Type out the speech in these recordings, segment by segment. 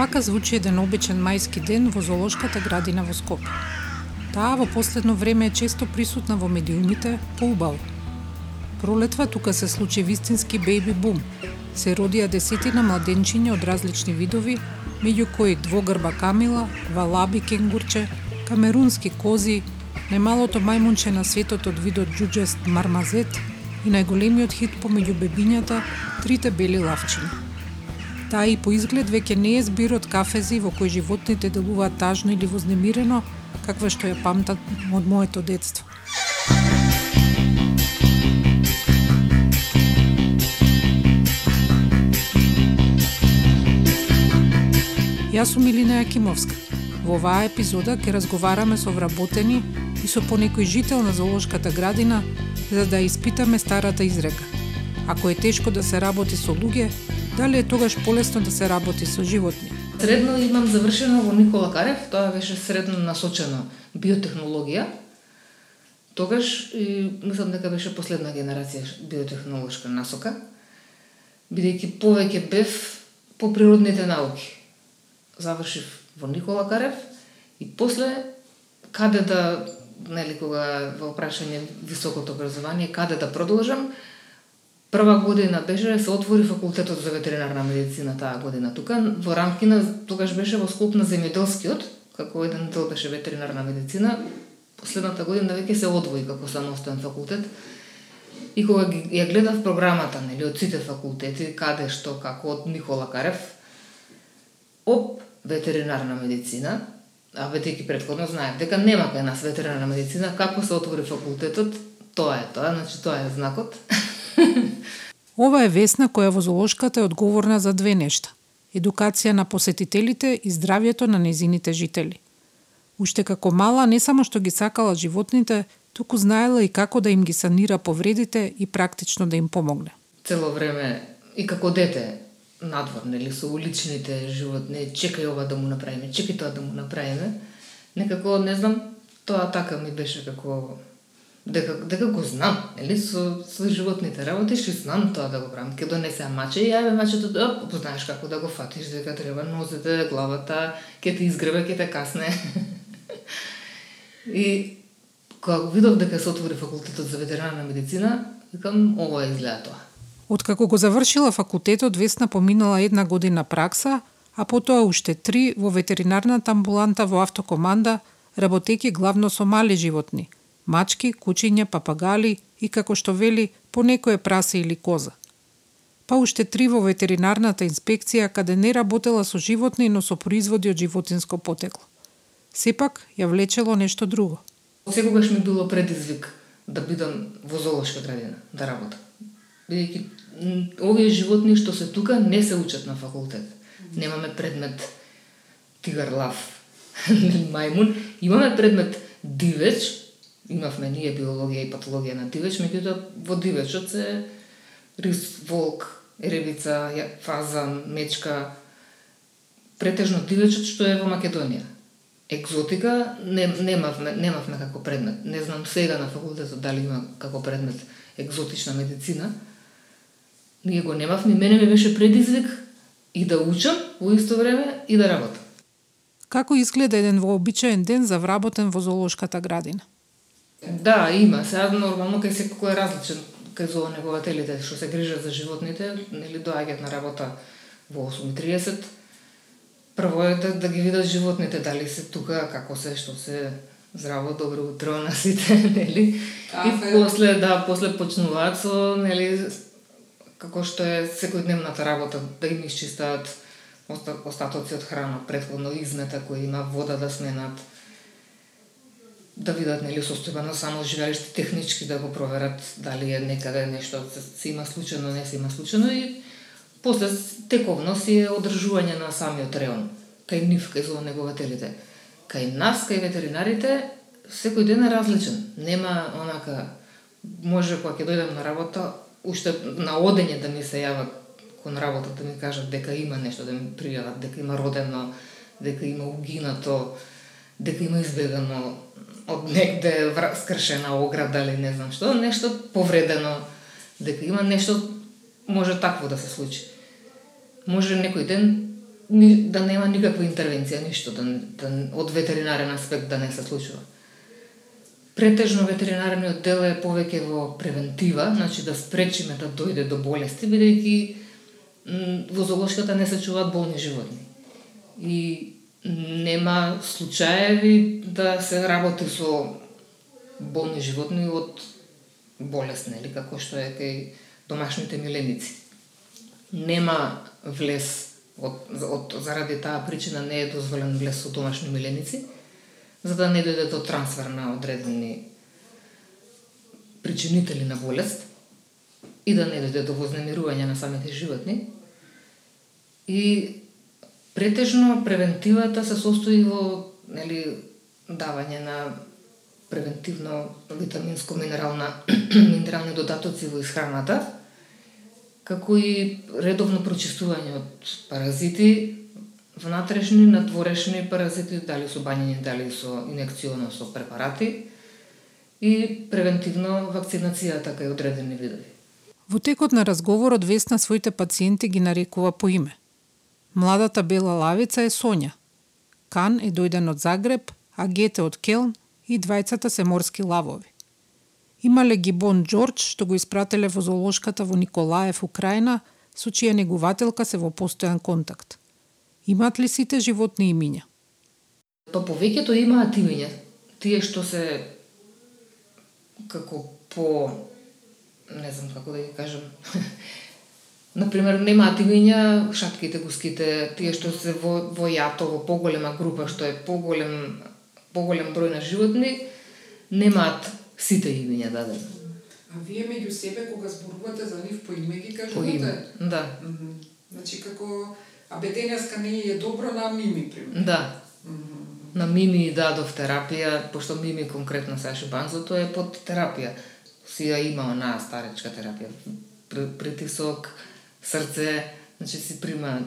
Вака звучи еден обичен мајски ден во зоолошката градина во Скопје. Таа во последно време е често присутна во медиумите, поубаво. Пролетва тука се случи вистински бейби бум. Се родија десетина младенчиња од различни видови, меѓу кои двогрба камила, валаби кенгурче, камерунски кози, најмалото мајмунче на светот од видот джуджест мармазет и најголемиот хит помеѓу бебињата, трите бели лавчиња. Таа и по изглед веќе не е збирот кафези во кој животните делуваат тажно или вознемирено, каква што ја памтат од моето детство. Јас сум Илина Јакимовска. Во оваа епизода ќе разговараме со вработени и со понекој жител на зоолошката градина за да испитаме старата изрека. Ако е тешко да се работи со луѓе, Дали е тогаш полесно да се работи со животни? Средно имам завршено во Никола Карев, тоа беше средно насочено биотехнологија. Тогаш и мислам дека беше последна генерација биотехнолошка насока, бидејќи повеќе бев по природните науки. Завршив во Никола Карев и после каде да нели кога во прашање високото образование каде да продолжам, Прва година беше да се отвори факултетот за ветеринарна медицина таа година. Тука во рамки на тогаш беше во склоп на земјоделскиот, како еден дел беше ветеринарна медицина. Последната година веќе се одвои како самостоен факултет. И кога ја гледав програмата, нели, од сите факултети, каде, што, како, од Никола Карев, оп, ветеринарна медицина, а ветејќи предходно знаев дека нема кај нас ветеринарна медицина, како се отвори факултетот, тоа е тоа, значи тоа е знакот. Ова е весна која во Золошката е одговорна за две нешта – едукација на посетителите и здравјето на незините жители. Уште како мала не само што ги сакала животните, туку знаела и како да им ги санира повредите и практично да им помогне. Цело време и како дете надвор, нели, со уличните животни, чекај ова да му направиме, чекај тоа да му направиме. Некако, не знам, тоа така ми беше како дека дека го знам, нели, со со животните работиш и знам тоа да го правам. Ке донесе маче и јаве мачето, да, познаеш како да го фатиш, дека треба нозете, главата, ке те изгребе, ке те касне. и кога го видов дека се отвори факултетот за ветеринарна медицина, викам, ова изгледа тоа. Откако го завршила факултетот, Весна поминала една година пракса, а потоа уште три во ветеринарната амбуланта во автокоманда, работејќи главно со мали животни – мачки, кучиња, папагали и, како што вели, по некое прасе или коза. Па уште три во ветеринарната инспекција, каде не работела со животни, но со производи од животинско потекло. Сепак, ја влечело нешто друго. Секогаш ми било предизвик да бидам во зоолошка градина, да работам. Бидејќи овие животни што се тука не се учат на факултет. Немаме предмет тигар лав, мајмун, имаме предмет дивеч, имавме ние биологија и патологија на дивеч, меѓутоа во дивечот се рис, волк, ребица, фазан, мечка, претежно дивечот што е во Македонија. Екзотика не, немавме, немавме како предмет. Не знам сега на факултетот дали има како предмет екзотична медицина. Ние го немавме, мене ми беше предизвик и да учам во исто време и да работам. Како изгледа еден вообичаен ден за вработен во зоолошката градина? Да, има. Сега нормално кај секој е различен кај зоонегователите што се грижат за животните, нели доаѓаат на работа во 8:30. Прво е да, да ги видат животните дали се тука, како се, што се здраво, добро утро на сите, нели? Кафе. И после да, после почнуваат со, нели, како што е секојдневната работа, да им исчистаат остатоци од храна, предходно измета кој има вода да сменат да видат нели состојба на само живеалиште технички да го проверат дали е некаде нешто се има случајно, не се има случајно и после тековно си е одржување на самиот реон кај нив, кај зоонегователите. Кај нас, кај ветеринарите, секој ден е различен. Нема онака, може кога ќе дојдам на работа, уште на одење да ми се јават кон работа да ми кажат дека има нешто да ми пријават, дека има родено, дека има угинато, дека има избегано од негде скршена ограда или не знам што, нешто повредено, дека има нешто може такво да се случи. Може некој ден ни, да нема никаква интервенција, ништо, да, да, од ветеринарен аспект да не се случува. Претежно ветеринариот дел е повеќе во превентива, значи да спречиме да дојде до болести, бидејќи во зоолошката не се чуваат болни животни. И нема случаеви да се работи со болни животни од болест, нели, како што е кај домашните миленици. Нема влез од, од заради таа причина не е дозволен влез со домашни миленици, за да не дојде до трансфер на одредени причинители на болест и да не дојде до вознемирување на самите животни. И претежно превентивата се состои во нели давање на превентивно витаминско минерална минерални додатоци во исхраната, како и редовно прочистување од паразити, внатрешни, надворешни паразити, дали со бањење, дали со инекциона, со препарати и превентивно вакцинацијата кај одредени видови. Во текот на разговорот Весна своите пациенти ги нарекува по име. Младата бела лавица е Сонја. Кан е дојден од Загреб, а Гете од Келн и двајцата се морски лавови. Имале ги Бон Джордж, што го испрателе во зоолошката во Николаев, Украина, со чија негувателка се во постојан контакт. Имаат ли сите животни имиња? Па повеќето имаат имиња. Тие што се како по не знам како да ги кажам. Например, немаат имиња шатките, гуските, тие што се во, во јато, во поголема група, што е поголем поголем број на животни, немаат сите имиња дадени. А вие меѓу себе кога зборувате за нив по име ги кажувате? По име, да. Mm -hmm. Значи како абетенеска не е добро на мими пример. Да. Mm -hmm. На мими дадов терапија, пошто мими конкретно Саши Банзото е под терапија. Си ја има она старечка терапија. Притисок, срце, значи си прима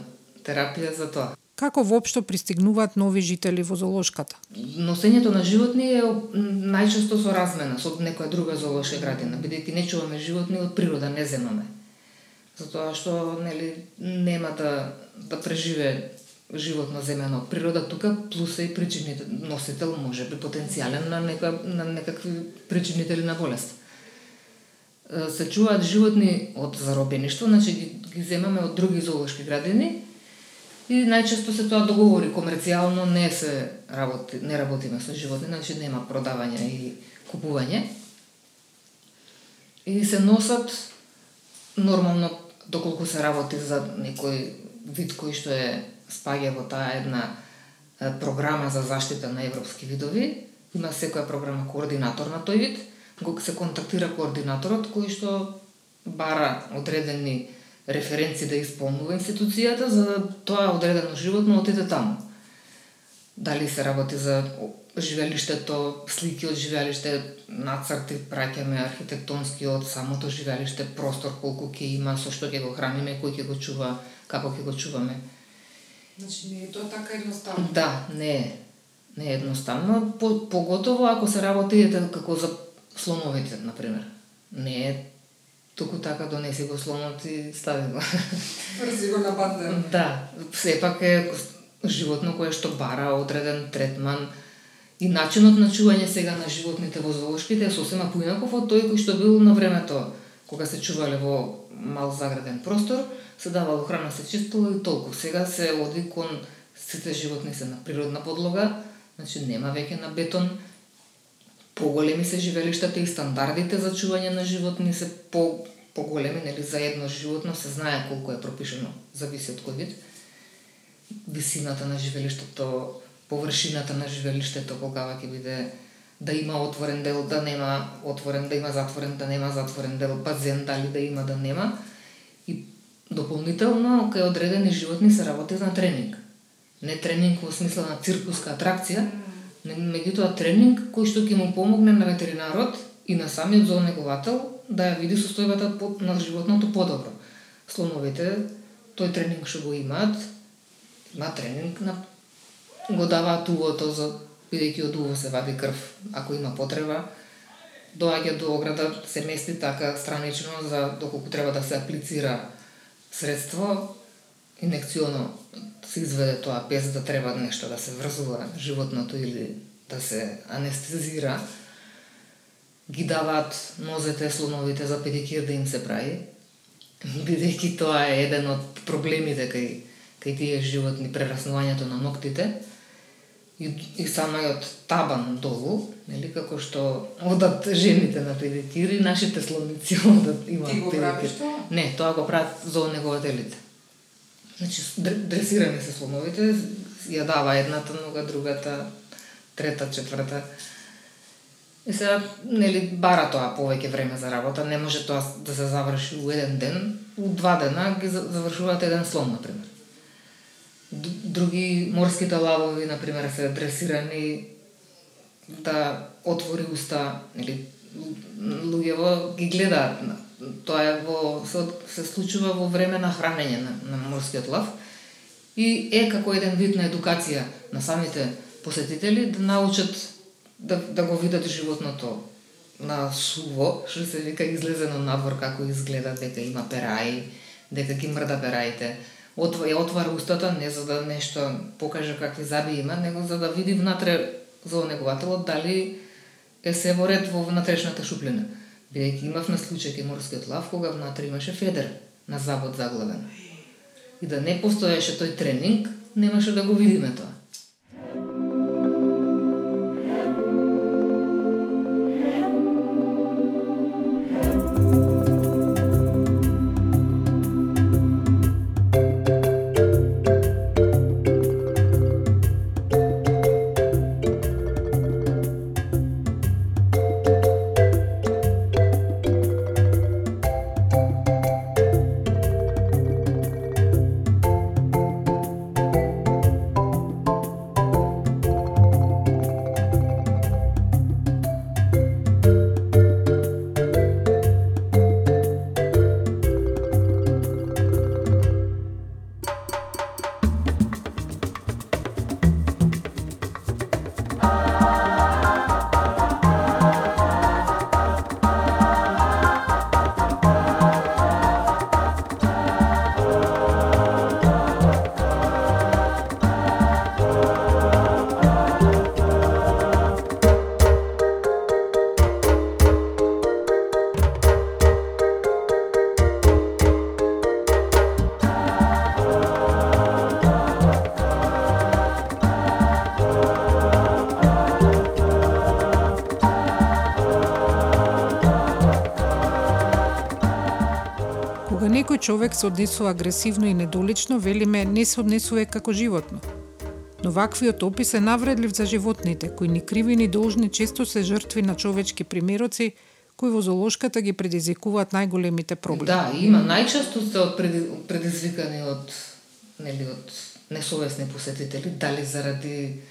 терапија за тоа. Како воопшто пристигнуваат нови жители во зоолошката? Носењето на животни е најчесто со размена со некоја друга зоолошка градина, бидејќи не чуваме животни од природа, не земаме. Затоа што нели нема да да преживе животно земено од природа тука плюс и причините носител може би потенцијален на нека на некакви причинители на болест. Се чуваат животни од заробеништво, значи ги, ги земаме од други зоолошки градини И најчесто се тоа договори комерцијално, не се работи, не работиме со животни, значи нема продавање и купување. И се носат нормално доколку се работи за некој вид кој што е спаѓа во таа една програма за заштита на европски видови, има секоја програма координатор на тој вид, го се контактира координаторот кој што бара одредени референци да исполнува институцијата за да тоа одредено животно отиде таму. Дали се работи за живелиштето, слики од живелиште, нацрти праќаме архитектонски од самото живелиште, простор колку ќе има, со што ќе го храниме, кој ќе го чува, како ќе го чуваме. Значи не е тоа така едноставно. Да, не е. Не е едноставно, по, поготово ако се работи како за слоновите, например. Не е Туку така донеси го слонот и стави го. Врзи го на бандер. Да, сепак е животно кое што бара одреден третман и начинот на чување сега на животните во зоолошките е сосема поинаков од тој кој што бил на времето кога се чувале во мал заграден простор, се давало храна, се чистило и толку. Сега се оди кон сите животни се на природна подлога, значи нема веќе на бетон, поголеми се живелиштата и стандардите за чување на животни се по поголеми, нели за едно животно се знае колку е пропишено, зависи од кој вид. Висината на живелиштето, површината на живелиштето кога ќе биде да има отворен дел, да нема отворен, да има затворен, да нема затворен дел, базен дали да има, да нема. И дополнително кај одредени животни се работи на тренинг. Не тренинг во смисла на циркуска атракција, меѓутоа тренинг кој што ќе му помогне на ветеринарот и на самиот зоонегувател да ја види состојбата на животното подобро. Слоновите тој тренинг што го имаат, има тренинг на го даваат увото за бидејќи од уво се вади крв ако има потреба доаѓа до ограда, се мести така странично за доколку треба да се аплицира средство, инекционо се изведе тоа без да треба нешто да се врзува животното или да се анестезира, ги даваат нозете, слоновите за педикир да им се прави, бидејќи тоа е еден од проблемите кај, кај тие животни, прераснувањето на ноктите, и, и самиот табан долу, нели, како што одат жените на педикири, нашите слоници одат имаат Ти го правиш тоа? Не, тоа го прават зоонегователите. Значи, дресирани се слоновите, ја дава едната нога, другата, трета, четврта. И сега, нели, бара тоа повеќе време за работа, не може тоа да се заврши у еден ден, у два дена ги завршуваат еден слон, например. Други морските лавови, например, се дресирани да отвори уста, нели, луѓево ги гледаат тоа е во се, се случува во време на хранење на, на морскиот лав и е како еден вид на едукација на самите посетители да научат да, да го видат животното на суво, што се вика излезено надвор како изгледа, дека има пераи, дека ги мрда пераите. Отва, ја отвара устата не за да нешто покаже какви заби има, него за да види внатре зоонегувателот дали е се во ред во внатрешната шуплина бидејќи имав на случај кај морскиот лав кога внатре имаше федер на забот заглавен. И да не постоеше тој тренинг, немаше да го видиме тоа. Човек се однесува агресивно и недолично, велиме не се однесува како животно. Но ваквиот опис е навредлив за животните, кои ни криви ни должни често се жртви на човечки примероци, кои во зоолошката ги предизвикуваат најголемите проблеми. Да, има најчесто се од предизвикани од нели од несовесни посетители, дали заради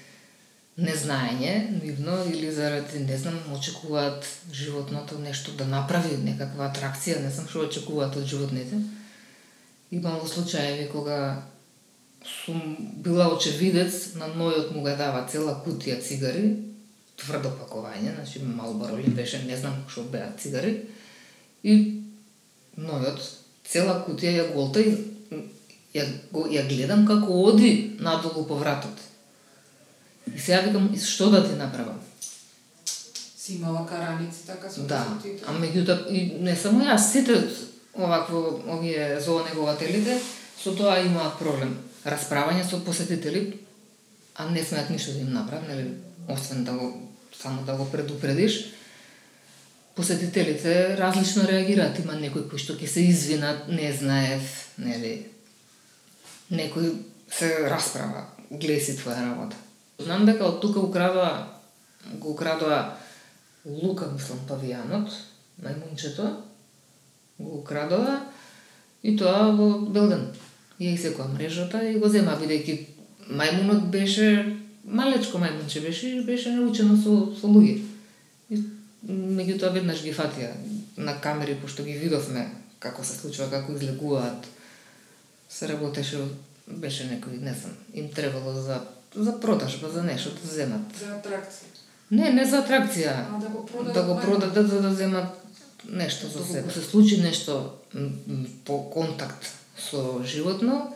незнаење нивно или заради не знам очекуваат животното нешто да направи некаква атракција, не знам што очекуваат од животните. Имало случаеви кога сум била очевидец, на нојот му го дава цела кутија цигари, тврдо пакување, значи Малборо ли беше, не знам што беа цигари, и нојот цела кутија ја голта и ја, ја гледам како оди надолу по вратот И сега викам, што да ти направам? Си имала караници така со Да, а меѓутоа и не само јас, сите овакво овие зоонегователите со тоа имаат проблем. Расправање со посетители, а не смеат ништо да им направат, нели, освен да го само да го предупредиш. Посетителите различно реагираат, има некои кои што ќе се извинат, не знаев, нели. Некој се расправа, глеси твоја работа. Знам дека од тука украдоа го украдоа Лука, мислам, павијанот, мајмунчето, го украдоа и тоа во Белден. Ја исекоа мрежата и го зема, бидејќи мајмунот беше малечко мајмунче беше и беше научено со, со луѓе. И меѓутоа веднаш ги фатија на камери, пошто ги видовме како се случува, како излегуваат. Се работеше, беше некој, не знам, им требало за за продажба, за нешто да земат. За атракција. Не, не за атракција. А да го продадат. Да го продадат за да земат нешто за себе. Се случи нешто по контакт со животно,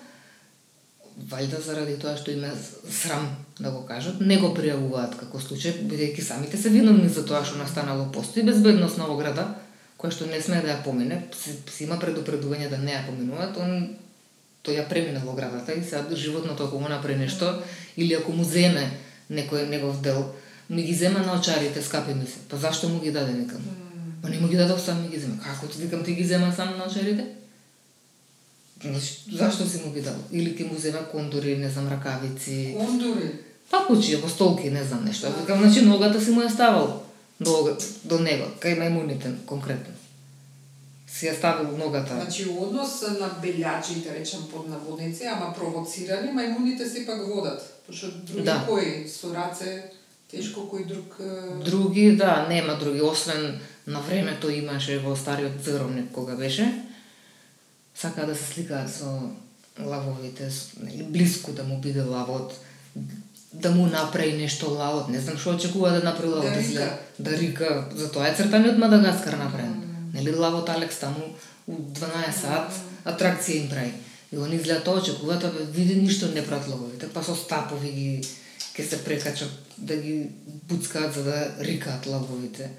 валјда заради тоа што има срам да го кажат, не го пријавуваат како случај, бидејќи самите се виновни за тоа што настанало. Постои безбедност на ограда, која што не смее да ја помине, си, има предупредување да не ја поминуваат, он тој ја преминал оградата и сега животното ако му направи нешто, или ако му земе некој негов дел, ми ги зема на очарите, скапи ми се. Па зашто му ги даде, викам? Па не му ги дадов сам ми ги зема. Како ти викам ти ги зема сам на очарите? Значи, зашто си му ги дал? Или ти му зема кондори, не знам, ракавици. Кондори? Па кучи, во столки, не знам нешто. Викам, значи ногата си му ја ставал до, до него, кај мајмуните конкретно. Си ја ставил ногата. Значи, однос на белјачи, да речем под наводници, ама провоцирани, мајмуните сепак водат. Пошто други да. кои со раце тешко кој друг Други, да, нема други, освен на времето имаше во стариот згромник кога беше. Сака да се сликаат со лавовите, нели блиску да му биде лавот, да му направи нешто лавот, не знам што очекува да направи лавот, да рика, да рика, затоа е цртаниот Мадагаскар направен. Mm. Нели лавот Алекс таму у 12 сат атракција им прави. И они изгледа тоа очекуваат, да види ништо не прат лавовите, па со стапови ги ќе се прекачат да ги буцкаат за да рикаат лавовите.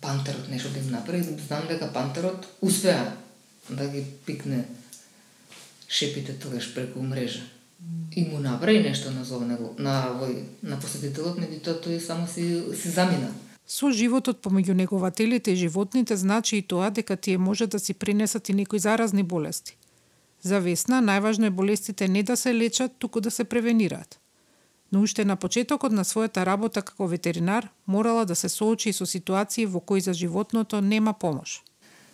Пантерот нешто да им направи, да знам дека пантерот успеа да ги пикне шепите тогаш преку мрежа. И му направи нешто на зов него, на овој на посетителот, меѓутоа тој само си си замина. Со животот помеѓу негователите и животните значи и тоа дека тие може да си принесат и некои заразни болести. За Весна најважно е болестите не да се лечат, туку да се превенираат. Но уште на почетокот на својата работа како ветеринар, морала да се соочи со ситуации во кои за животното нема помош.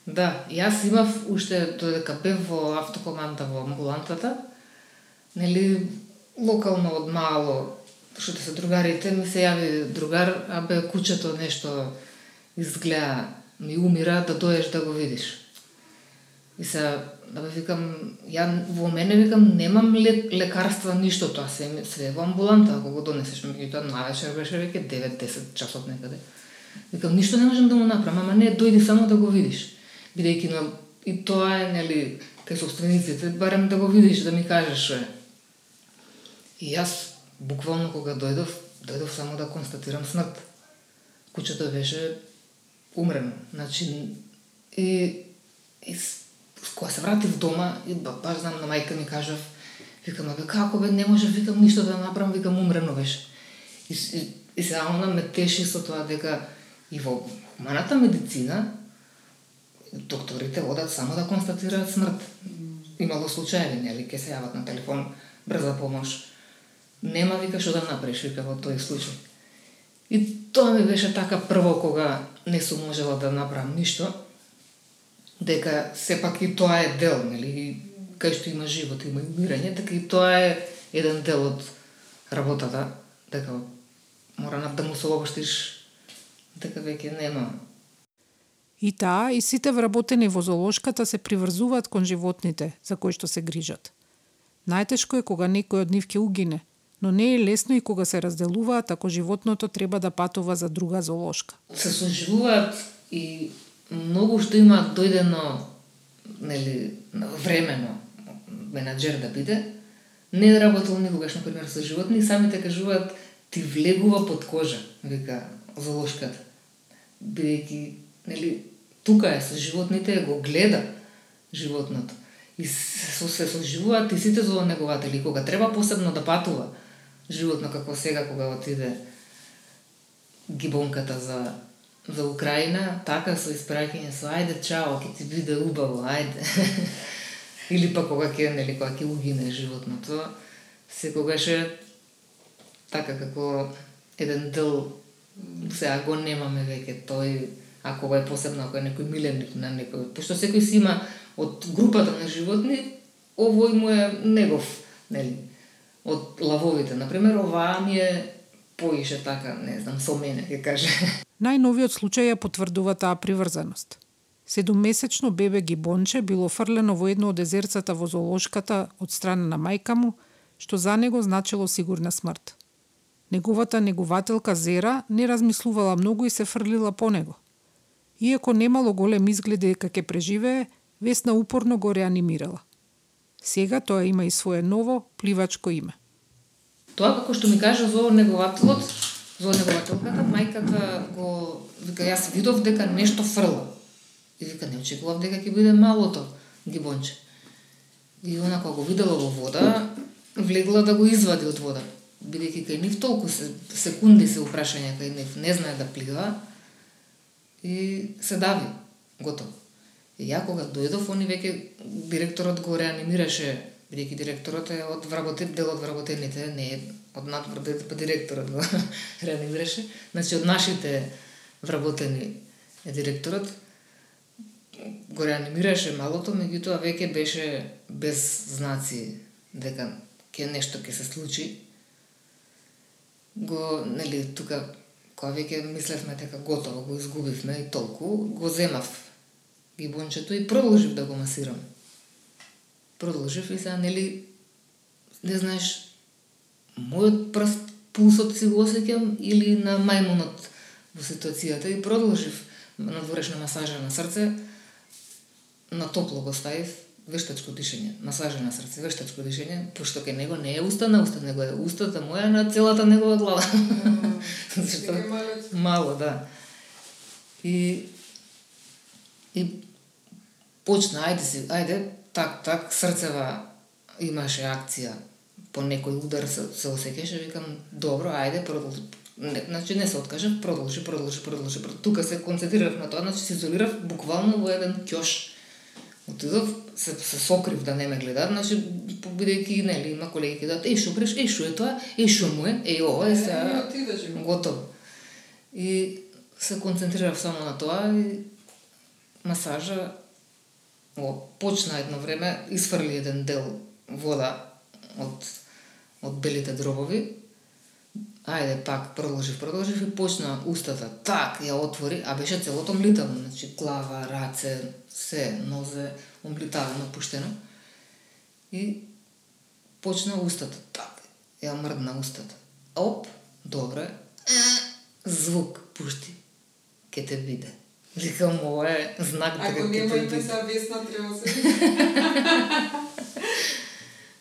Да, јас имав уште додека бев во автокоманда во амбулантата, нели локално од мало што се другарите ми се јави другар, а бе кучето нешто изгледа ми умира да доеш да го видиш. И се да бе викам ја во мене викам немам лек, лекарства ништо тоа се све во амбуланта ако го донесеш меѓутоа навечер беше веќе 9-10 часот некаде. Викам ништо не можам да му направам, ама не дојди само да го видиш бидејќи на и тоа е нели те собствениците, барем да го видиш, да ми кажеш е. И јас буквално кога дојдов, дојдов само да констатирам смрт. Кучето беше умрено. Значи и, и кога се вратив дома, и баш знам на мајка ми кажав, викам, бе, како бе, не може, викам, ништо да направам, викам, умрено беше. И, и, и сега она ме теши со тоа дека и во хуманата медицина докторите одат само да констатираат смрт. Имало случаеви, нели, ке се јават на телефон, брза помош. Нема вика што да направиш, вика во тој случај. И тоа ми беше така прво кога не сум можела да направам ништо, дека сепак и тоа е дел, нели, кај што има живот, има и умирање, дека и тоа е еден дел од работата, дека мора да му се обоштиш, дека веќе нема И таа и сите вработени во зоолошката се приврзуваат кон животните за кои што се грижат. Најтешко е кога некој од нив ќе угине, но не е лесно и кога се разделуваат ако животното треба да патува за друга зоолошка. Се соживуваат и многу што има дојдено нели времено менаџер да биде, не е работел никогаш на пример со животни, самите кажуваат ти влегува под кожа, вика золошката. Бидејќи нели, тука е со животните, го гледа животното. И се, се соживуваат и сите зоонегователи. Кога треба посебно да патува животно, како сега кога отиде гибонката за за Украина, така со испраќање со ајде чао, ќе ти биде убаво, ајде. Или па кога ќе нели кога ќе угине животното, секогаш е така како еден дел сега го немаме веќе тој ако е посебно, ако е некој миленик на некој, пошто секој си има од групата на животни, овој му е негов, нели? Од лавовите, на пример оваа ми е поише така, не знам, со мене, ќе каже. Најновиот случај ја потврдува таа приврзаност. Седуммесечно бебе гибонче било фрлено во едно од езерцата во зоолошката од страна на мајка му, што за него значило сигурна смрт. Неговата негователка Зера не размислувала многу и се фрлила по него. Иако немало голем изглед дека ќе преживее, Весна упорно го реанимирала. Сега тоа има и свое ново пливачко име. Тоа како што ми кажа зоонегователот, зоонегователката, мајката го вика јас видов дека нешто фрла. И вика не очекував дека ќе биде малото гибонче. И она кога го видела во вода, влегла да го извади од вода. Бидејќи кај нив толку се, секунди се упрашања кај нив, не знае да плива и се дави. Готово. И ја кога дојдов, они веќе директорот го реанимираше, бидејќи директорот е од вработен, дел од вработените, не е од надврдете, па директорот го реанимираше. Значи од нашите вработени е директорот го реанимираше малото, меѓутоа веќе беше без знаци дека ќе нешто ќе се случи. Го, нели, тука кога веќе мислевме дека готово го изгубивме и толку, го земав гибончето и продолжив да го масирам. Продолжив и сега, нели, не знаеш, мојот прст, пулсот си го осеќам или на мајмунот во ситуацијата и продолжив надворешна масажа на срце, на топло го ставив, вештачко дишење, масажа на срце, вештачко дишење, пошто кај него не е уста на уста, него е устата моја на целата негова глава. Зашто мало, да. И и почна, ајде си, ајде, так, так, срцева имаше акција по некој удар се, се осеќаше, викам, добро, ајде, продолжи. Не, значи не се откажав, продолжи, продолжи, продолжи, продолжи. Тука се концентрирав на тоа, значи се изолирав буквално во еден ќош. Отидов, се, се сокрив да не ме гледат, значи, бидејќи, нели, има колеги ки да, еј, шо преш, еј, шо е тоа, еј, шо му е, еј, ова е сега, готово. И се концентрирав само на тоа и масажа го почна едно време, изфрли еден дел вода од, од белите дробови, ајде пак продолжив, продолжив и почна устата, так, ја отвори, а беше целото млитавно, значи глава, раце, се, нозе, омлитавено, пуштено. И почна устата, так, ја мрдна устата. Оп, добре, звук пушти, ке те биде. Викам, ова е знак дека Ако немате са весна, треба се.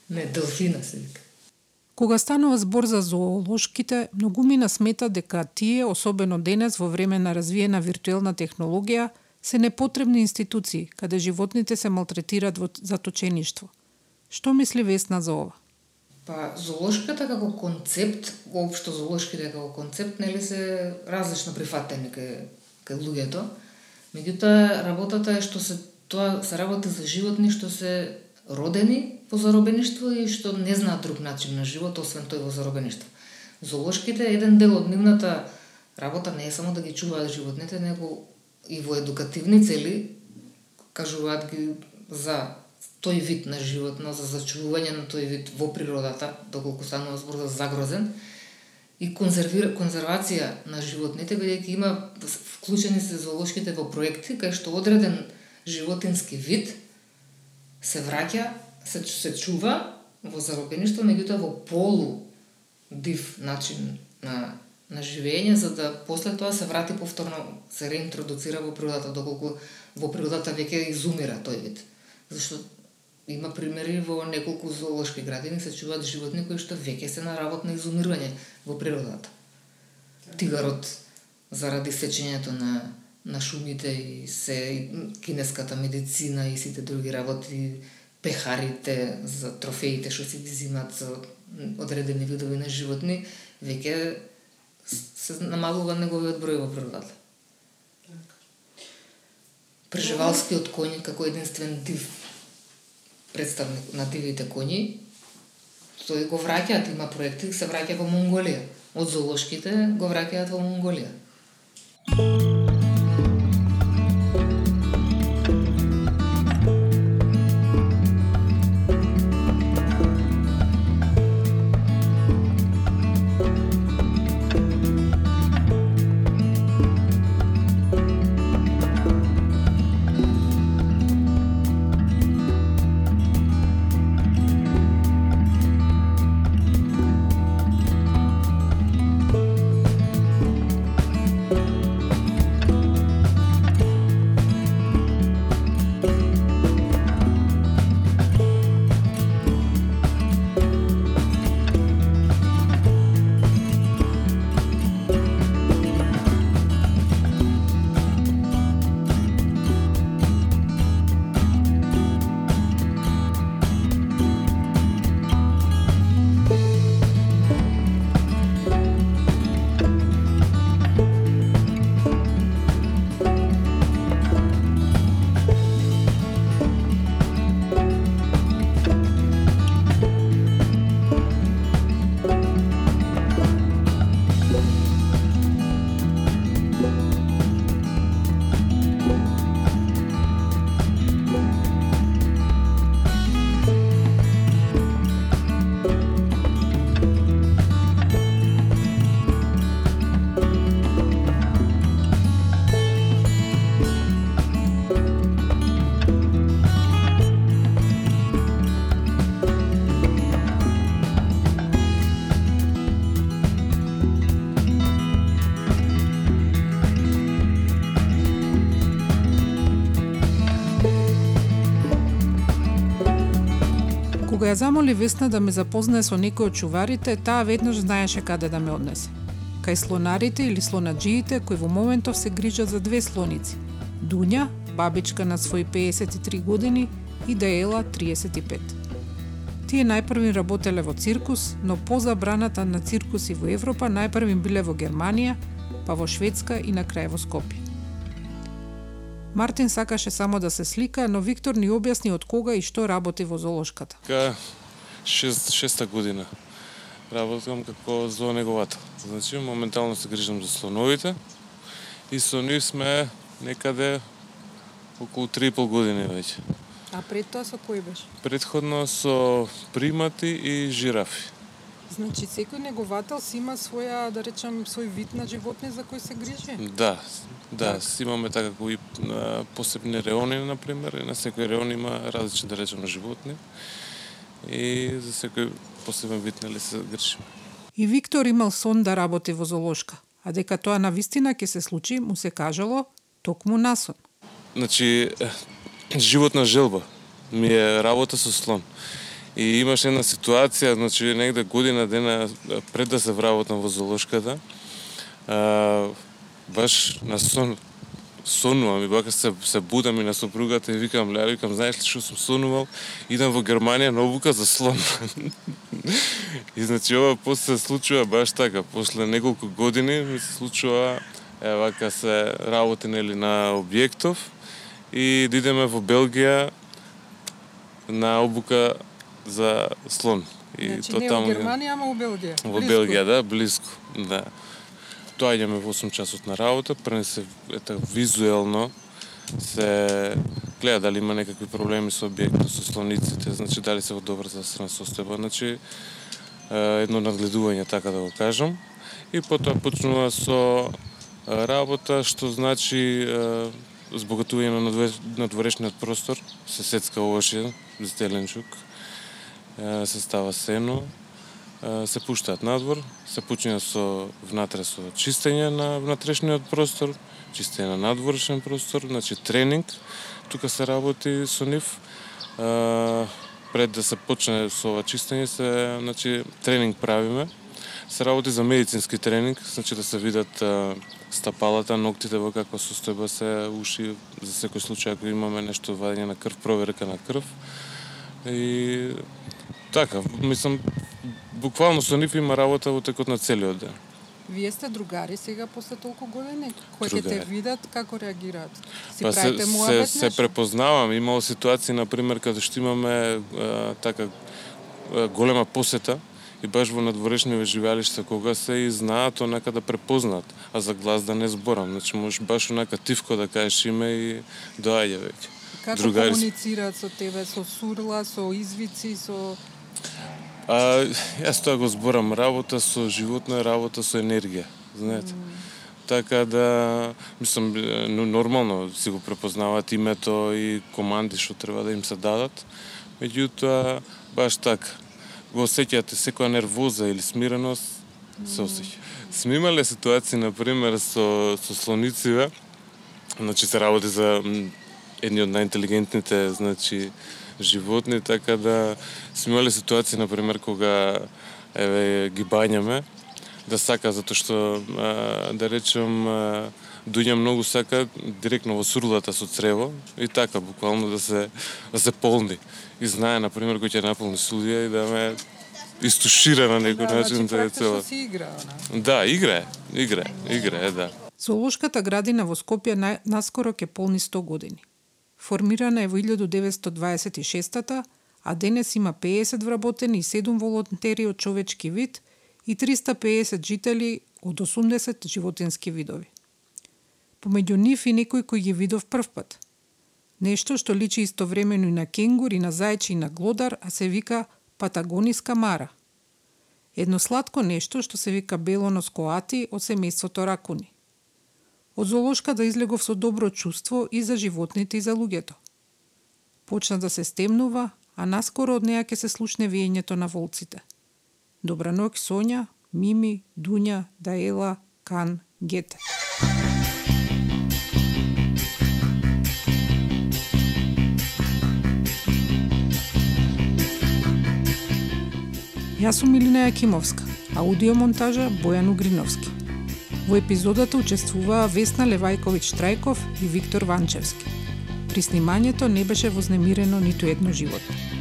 Не, делфина се вика. Кога станува збор за зоолошките, многумина смета дека тие, особено денес во време на развиена виртуелна технологија, се непотребни институции, каде животните се малтретираат во заточеништво. Што мисли Весна за ова? Па, зоолошката како концепт, воопшто зоолошките како концепт, нели се различно прифатени кај, кај луѓето. Меѓутоа, работата е што се тоа се работи за животни што се родени во заробеништво и што не знаат друг начин на живот освен тој во заробеништво. Зоолошките еден дел од нивната работа не е само да ги чуваат животните, него и во едукативни цели кажуваат ги за тој вид на животно, за зачувување на тој вид во природата, доколку станува збор за загрозен, и конзервира, конзервација на животните, бидејќи има да вклучени се зоолошките во проекти кај што одреден животински вид се враќа, се, се чува во заробеништво, меѓутоа во полу див начин на на живење за да после тоа се врати повторно се реинтродуцира во природата доколку во природата веќе изумира тој вид. Зашто Има примери во неколку зоолошки градини се чуваат животни кои што веќе се на работ на изумирање во природата. Тигарот заради сечењето на на шумите и се кинеската медицина и сите други работи, пехарите за трофеите што си ги зимат за одредени видови на животни, веќе се намалува неговиот број во природата. Така. Преживалскиот коњ како единствен див представник на дивите коњи, тој го враќаат, има проекти, се враќа во Монголија. Од зоолошките го враќаат во Монголија. Ја замоли Весна да ме запознае со некој од чуварите, таа веднаш знаеше каде да ме однесе. Кај слонарите или слонаджиите кои во моментов се грижат за две слоници. Дуња, бабичка на своји 53 години, и Даела 35. Тие најпрвин работеле во циркус, но по забраната на циркуси во Европа најпрвин биле во Германија, па во Шведска и на крај во Скопје. Мартин сакаше само да се слика, но Виктор ни објасни од кога и што работи во золошката. Ка шест, шеста година работам како зоонеговател. Значи, моментално се грижам за слоновите и со нив сме некаде околу 3,5 години веќе. А пред тоа со кој беше? Предходно со примати и жирафи. Значи, секој неговател си има своја, да речем, свој вид на животни за кој се грижи? Да, да, си имаме така кои а, посебни реони, на пример, и на секој реон има различни, да речеме, животни. И за секој посебен вид, нели, се грижиме. И Виктор имал сон да работи во золошка, а дека тоа на вистина ќе се случи, му се кажало токму на сон. Значи, животна желба ми е работа со слон. И имаше една ситуација, значи негде година дена пред да се вработам во золошката, а, баш на сон сонувам и бака се, се будам и на сопругата и викам, ле, викам, знаеш ли што сум сонувал? Идам во Германија на обука за слон. и значи ова после се случува баш така, после неколку години ми се случува е вака се работи нели на објектов и да дидеме во Белгија на обука за слон. И значи, не во Германија, ама во Белгија. Во Белгија, да, близко, да. Доаѓаме во 8 часот на работа, пред се ета визуелно се гледа дали има некакви проблеми со објектот, со слониците, значи дали се во добра здравствена состојба, значи едно нагледување така да го кажам. И потоа почнува со работа што значи збогатување на надворешниот простор, се сецка оши, зеленчук, се става сено, се пуштаат надвор, се почнува со внатре со чистење на внатрешниот простор, чистење на надворешен простор, значи тренинг, тука се работи со нив. Пред да се почне со ова чистење се, значи тренинг правиме. Се работи за медицински тренинг, значи да се видат стапалата, ноктите во каква состојба се уши, за секој случај ако имаме нешто вадење на крв, проверка на крв. И така, мислам, буквално со нив има работа во текот на целиот ден. Вие сте другари сега после толку години? Кои ќе те видат, како реагираат? Си па се, се, се препознавам. Имало ситуации, например, каде што имаме а, така а, голема посета, и баш во надворешниве живеалишта кога се и знаат онака да препознаат, а за глас да не зборам. Значи можеш баш онака тивко да кажеш име и доаѓа веќе. Како Другари... комуницираат со тебе, со сурла, со извици, со А, јас тоа го зборам, работа со животно е работа со енергија, знаете. Mm. Така да, мислам, нормално си го препознаваат името и команди што треба да им се дадат. Меѓутоа, баш така, го осеќате секоја нервоза или смиреност, се осеќа. Сме имале ситуации, например, со, со слонициве, значи се работи за едни од најинтелигентните, значи, животни, така да сме имали ситуации, например, кога еве ги бањаме, да сака затоа што да речем дуѓа многу сака директно во сурлата со црево и така буквално да се да се полни. И знае на пример кој ќе наполни судија и да ме истушира на некој да, начин да е цело. си игра, она. Да, игра, игра, игра, да. Зоолошката градина во Скопје на, наскоро ќе полни 100 години. Формирана е во 1926 а денес има 50 вработени и 7 волонтери од човечки вид и 350 жители од 80 животински видови. Помеѓу нив и некој кој ги видов првпат. Нешто што личи истовремено и на кенгур, и на зајчи, и на глодар, а се вика патагониска мара. Едно сладко нешто што се вика белонос коати од семејството ракуни. Од зоолошка да излегов со добро чувство и за животните и за луѓето. Почна да се стемнува, а наскоро од неја ќе се слушне виењето на волците. Добра ноќ Сонја, Мими, Дуња, Даела, Кан, Гете. Јас сум Илина Јакимовска, аудиомонтажа Бојан Угриновски. Во епизодата учествуваа Весна Левајковиќ Трајков и Виктор Ванчевски. При снимањето не беше вознемирено ниту едно животно.